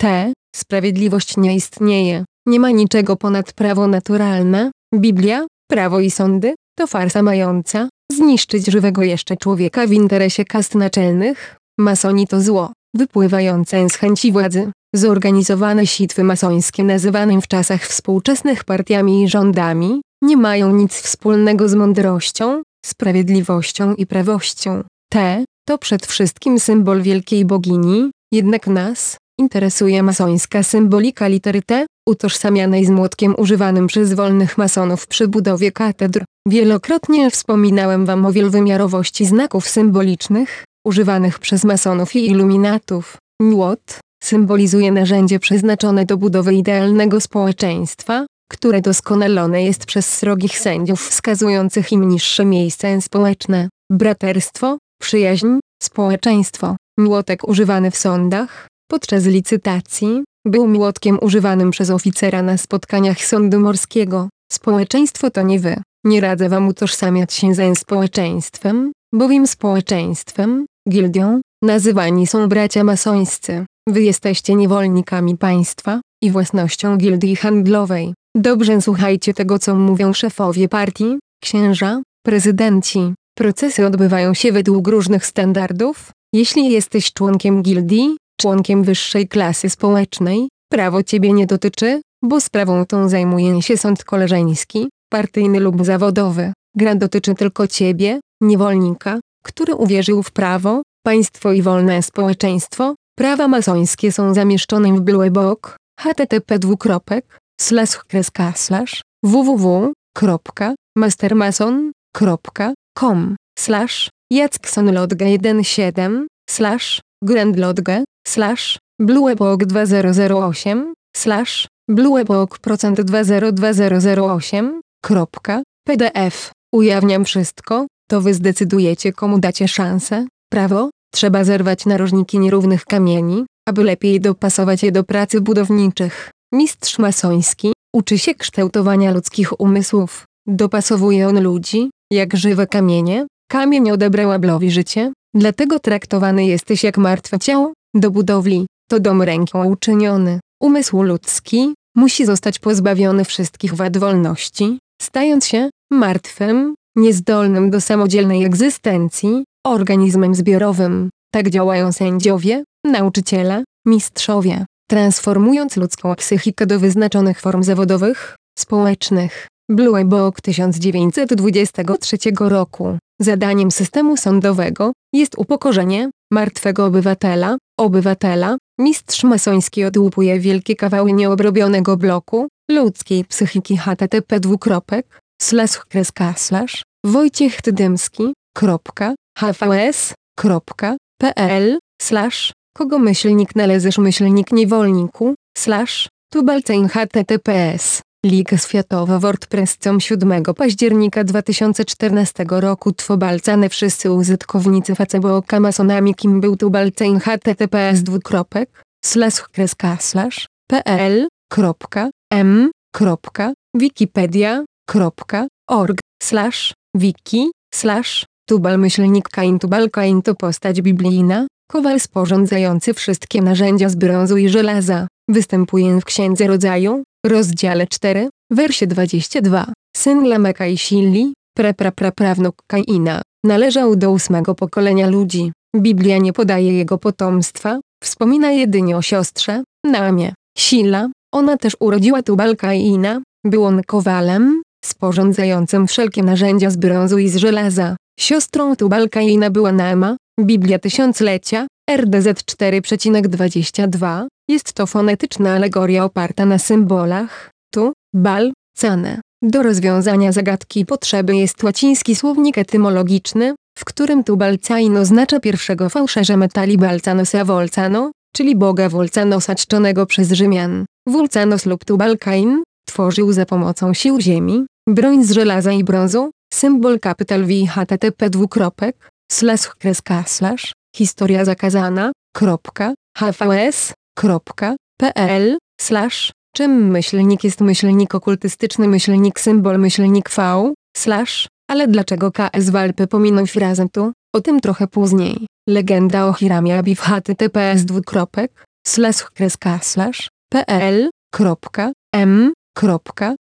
T. Sprawiedliwość nie istnieje. Nie ma niczego ponad prawo naturalne. Biblia, prawo i sądy, to farsa mająca zniszczyć żywego jeszcze człowieka w interesie kast naczelnych. Masoni to zło, wypływające z chęci władzy. Zorganizowane sitwy masońskie nazywane w czasach współczesnych partiami i rządami, nie mają nic wspólnego z mądrością, sprawiedliwością i prawością. T to przed wszystkim symbol wielkiej bogini, jednak nas interesuje masońska symbolika litery T, utożsamianej z młotkiem używanym przez wolnych masonów przy budowie katedr. Wielokrotnie wspominałem wam o wielowymiarowości znaków symbolicznych, używanych przez masonów i iluminatów. Młot symbolizuje narzędzie przeznaczone do budowy idealnego społeczeństwa, które doskonalone jest przez srogich sędziów wskazujących im niższe miejsce społeczne. Braterstwo, przyjaźń, społeczeństwo. Młotek używany w sądach, podczas licytacji, był młotkiem używanym przez oficera na spotkaniach sądu morskiego. Społeczeństwo to nie wy. Nie radzę wam utożsamiać się ze społeczeństwem, bowiem społeczeństwem, gildią, nazywani są bracia masońscy. Wy jesteście niewolnikami państwa i własnością gildii handlowej. Dobrze słuchajcie tego co mówią szefowie partii, księża, prezydenci. Procesy odbywają się według różnych standardów. Jeśli jesteś członkiem gildii, członkiem wyższej klasy społecznej, prawo ciebie nie dotyczy, bo sprawą tą zajmuje się sąd koleżeński, partyjny lub zawodowy. Gra dotyczy tylko ciebie, niewolnika, który uwierzył w prawo, państwo i wolne społeczeństwo. Prawa masońskie są zamieszczone w Blue Book, http www.mastermason.com slash jacksonlodge 17 slash grandlodge slash blueepok 2008 slash blueepok procent 202008 kropka pdf ujawniam wszystko to wy zdecydujecie komu dacie szansę. Prawo trzeba zerwać narożniki nierównych kamieni aby lepiej dopasować je do pracy budowniczych. Mistrz masoński uczy się kształtowania ludzkich umysłów. Dopasowuje on ludzi jak żywe kamienie. Kamień odebrał Ablowi życie dlatego traktowany jesteś jak martwe ciało do budowli, to dom ręką uczyniony. Umysł ludzki musi zostać pozbawiony wszystkich wad wolności, stając się martwym, niezdolnym do samodzielnej egzystencji, organizmem zbiorowym. Tak działają sędziowie, nauczyciele, mistrzowie, transformując ludzką psychikę do wyznaczonych form zawodowych, społecznych. Blue Book 1923 roku. Zadaniem systemu sądowego jest upokorzenie martwego obywatela, obywatela, mistrz masoński odłupuje wielkie kawały nieobrobionego bloku, ludzkiej psychiki http dwukropek, slash kreska slash, Wojciech Tydymski, kropka, hvs, kropka, pl, slash, kogo myślnik należysz myślnik niewolniku, slash, tubalcein https. Liga Światowa WordPress.com 7 października 2014 roku. Twobalcane wszyscy użytkownicy Facebook masonami kim był Tubalcein https dwukropek slash kreska slash pl m wikipedia org slash wiki slash tubal myślnik kain tubal kain to postać biblijna, kowal sporządzający wszystkie narzędzia z brązu i żelaza. Występuje w Księdze Rodzaju, rozdziale 4, wersie 22. Syn Lameka i Silli, praprapraprawnuk Kaina, należał do ósmego pokolenia ludzi. Biblia nie podaje jego potomstwa, wspomina jedynie o siostrze, Naamie. Sila, ona też urodziła Tubal Kaina, był on kowalem, sporządzającym wszelkie narzędzia z brązu i z żelaza. Siostrą Tubal Kaina była Naama, Biblia Tysiąclecia, RDZ 4,22, jest to fonetyczna alegoria oparta na symbolach, tu, bal, cane. Do rozwiązania zagadki potrzeby jest łaciński słownik etymologiczny, w którym tu balcain oznacza pierwszego fałszerza metali balcanosa volcano, czyli boga Volcanosa czczonego przez Rzymian. Vulcanos lub tubalkain tworzył za pomocą sił ziemi, broń z żelaza i brązu, symbol kapital V http dwukropek, slash kreska slash, historia zakazana, kropka, hvs, pl slash czym myślnik jest myślnik okultystyczny myślnik symbol myślnik v slash ale dlaczego KS Walpy pominął frazę tu? O tym trochę później. Legenda o Hiramie Abi w https dwukropek slash kreska slash pl m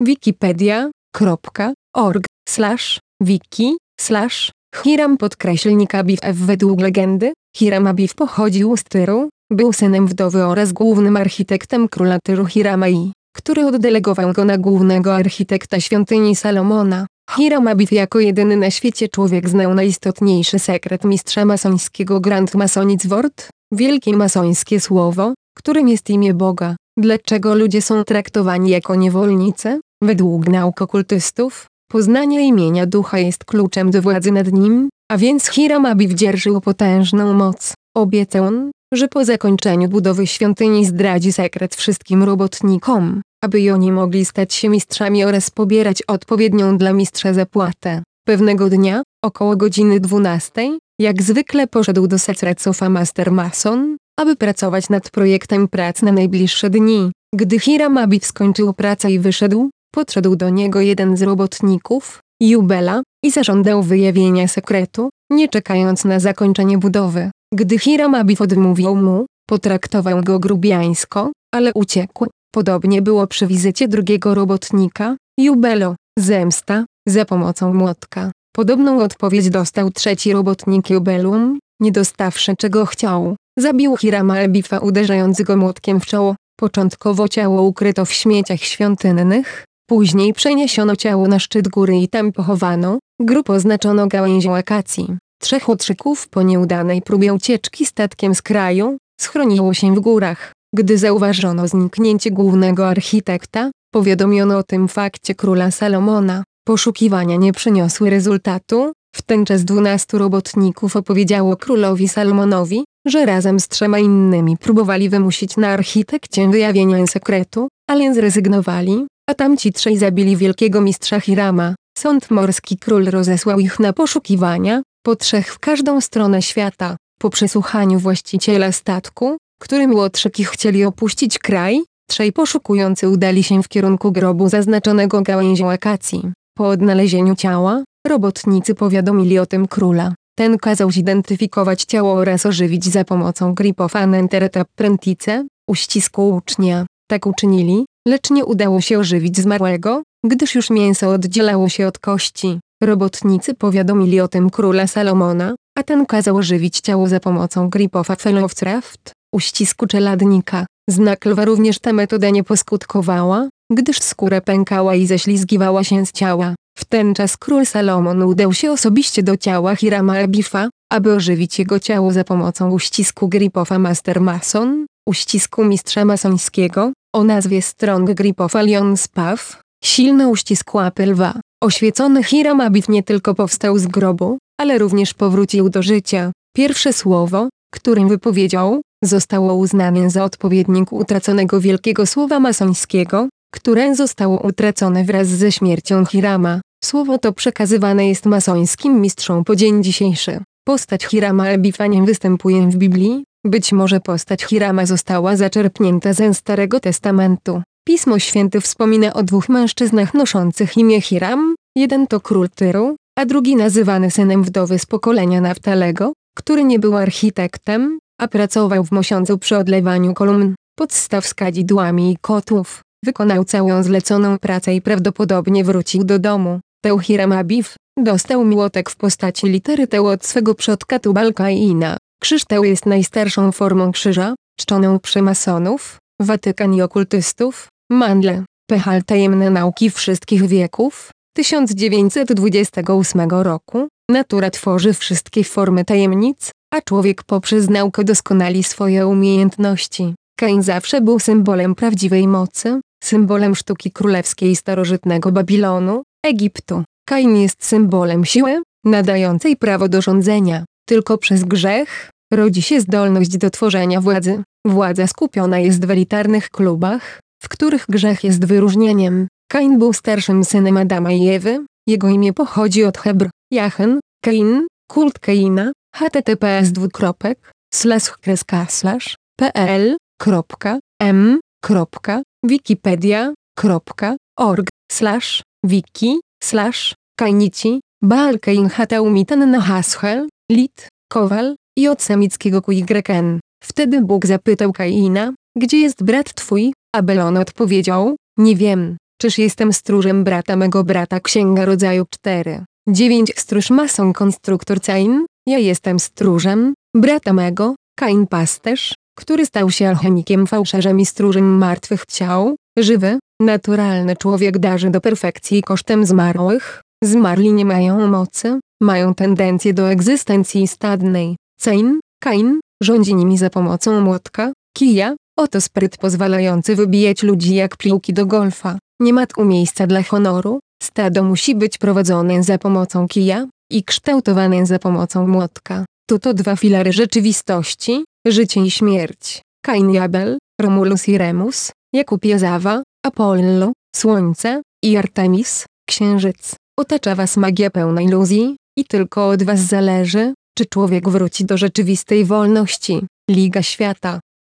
wikipedia.org slash wiki slash Hiram podkreślnik Abiw. Według legendy, Hiram Abiw pochodził z Tyru, był synem wdowy oraz głównym architektem króla Tyru Hirama I, który oddelegował go na głównego architekta świątyni Salomona. Hiram Abiw jako jedyny na świecie człowiek znał najistotniejszy sekret mistrza masońskiego Grand Masonic Word, wielkie masońskie słowo, którym jest imię Boga. Dlaczego ludzie są traktowani jako niewolnicy? Według nauk okultystów, poznanie imienia ducha jest kluczem do władzy nad nim, a więc Hiram Abiw dzierżył potężną moc. Obiecał on, że po zakończeniu budowy świątyni zdradzi sekret wszystkim robotnikom, aby oni mogli stać się mistrzami oraz pobierać odpowiednią dla mistrza zapłatę. Pewnego dnia, około godziny 12, jak zwykle poszedł do Secretsofa Master Mason, aby pracować nad projektem prac na najbliższe dni. Gdy Hiram Abiw skończył pracę i wyszedł, podszedł do niego jeden z robotników, Jubela, i zażądał wyjawienia sekretu, nie czekając na zakończenie budowy. Gdy Hiram Abiw odmówił mu, potraktował go grubiańsko, ale uciekł. Podobnie było przy wizycie drugiego robotnika, Jubelo, zemsta, za pomocą młotka. Podobną odpowiedź dostał trzeci robotnik Jubelum, nie dostawszy czego chciał. Zabił Hirama Abifa uderzając go młotkiem w czoło. Początkowo ciało ukryto w śmieciach świątynnych, później przeniesiono ciało na szczyt góry i tam pochowano. Grób oznaczono gałęzią akacji. Trzech utrzyków po nieudanej próbie ucieczki statkiem z kraju, schroniło się w górach. Gdy zauważono zniknięcie głównego architekta, powiadomiono o tym fakcie króla Salomona. Poszukiwania nie przyniosły rezultatu, w ten czas dwunastu robotników opowiedziało królowi Salomonowi, że razem z trzema innymi próbowali wymusić na architekcie wyjawienie sekretu, ale zrezygnowali, a tamci trzej zabili wielkiego mistrza Hirama. Sąd morski król rozesłał ich na poszukiwania, po trzech w każdą stronę świata. Po przesłuchaniu właściciela statku, którym łotrzyki chcieli opuścić kraj, trzej poszukujący udali się w kierunku grobu zaznaczonego gałęzią akacji. Po odnalezieniu ciała, robotnicy powiadomili o tym króla. Ten kazał zidentyfikować ciało oraz ożywić za pomocą gripofanentereta prentice, uścisku ucznia. Tak uczynili, lecz nie udało się ożywić zmarłego, gdyż już mięso oddzielało się od kości. Robotnicy powiadomili o tym króla Salomona, a ten kazał ożywić ciało za pomocą gripofa Fellowcraft, uścisku czeladnika. Znak lwa również ta metoda nie poskutkowała, gdyż skóra pękała i ześlizgiwała się z ciała. W ten czas król Salomon udał się osobiście do ciała Hirama Abifa, aby ożywić jego ciało za pomocą uścisku Gripofa Master Mason, uścisku mistrza masońskiego, o nazwie Strong Gripofa Lion Spaw, silny uścisk łapy lwa. Oświecony Hiram Abif nie tylko powstał z grobu, ale również powrócił do życia. Pierwsze słowo, którym wypowiedział, zostało uznane za odpowiednik utraconego wielkiego słowa masońskiego, które zostało utracone wraz ze śmiercią Hirama. Słowo to przekazywane jest masońskim mistrzom po dzień dzisiejszy. Postać Hirama Ebifa nie występuje w Biblii, być może postać Hirama została zaczerpnięta ze Starego Testamentu. Pismo Święte wspomina o dwóch mężczyznach noszących imię Hiram, jeden to król Tyru, a drugi nazywany synem wdowy z pokolenia Naftalego, który nie był architektem, a pracował w mosiądzu przy odlewaniu kolumn, podstaw z kadzidłami i kotów. Wykonał całą zleconą pracę i prawdopodobnie wrócił do domu. Teuhiram Abif dostał młotek w postaci litery Teu od swego przodka Tubalkaina. Krzyż Teu jest najstarszą formą krzyża, czczoną przy masonów, Watykan i okultystów, Mandle, Pechal tajemne nauki wszystkich wieków, 1928 roku, natura tworzy wszystkie formy tajemnic, a człowiek poprzez naukę doskonali swoje umiejętności. Kain zawsze był symbolem prawdziwej mocy, symbolem sztuki królewskiej starożytnego Babilonu, Egiptu. Kain jest symbolem siły, nadającej prawo do rządzenia. Tylko przez grzech rodzi się zdolność do tworzenia władzy. Władza skupiona jest w elitarnych klubach, w których grzech jest wyróżnieniem. Kain był starszym synem Adama i Ewy, jego imię pochodzi od Hebr, Jachen, Kain, kult Kaina, https dwukropek, slash kreska slash, pl, kropka, m, kropka, wikipedia.org, slash, wiki, slash, kainici, Baal Kain Hataumitan na Haschel, Lit, Kowal i od semickiego QYN. Wtedy Bóg zapytał Kaina, gdzie jest brat twój? Abel on odpowiedział, nie wiem, czyż jestem stróżem brata mego brata Księga Rodzaju 4. 9 Stróż mason konstruktor Cain, ja jestem stróżem, brata mego, Kain pasterz, który stał się alchemikiem fałszerzem i stróżem martwych ciał, żywy, naturalny człowiek darzy do perfekcji kosztem zmarłych, zmarli nie mają mocy, mają tendencję do egzystencji stadnej, Cain, Kain, rządzi nimi za pomocą młotka, kija, oto spryt pozwalający wybijać ludzi jak piłki do golfa, nie ma tu miejsca dla honoru, stado musi być prowadzone za pomocą kija i kształtowane za pomocą młotka. Tu to dwa filary rzeczywistości, życie i śmierć. Kain i Abel, Romulus i Remus, Jakub i Ezawa, Apollo, Słońce i Artemis, Księżyc. Otacza was magia pełna iluzji i tylko od was zależy, czy człowiek wróci do rzeczywistej wolności. Liga Świata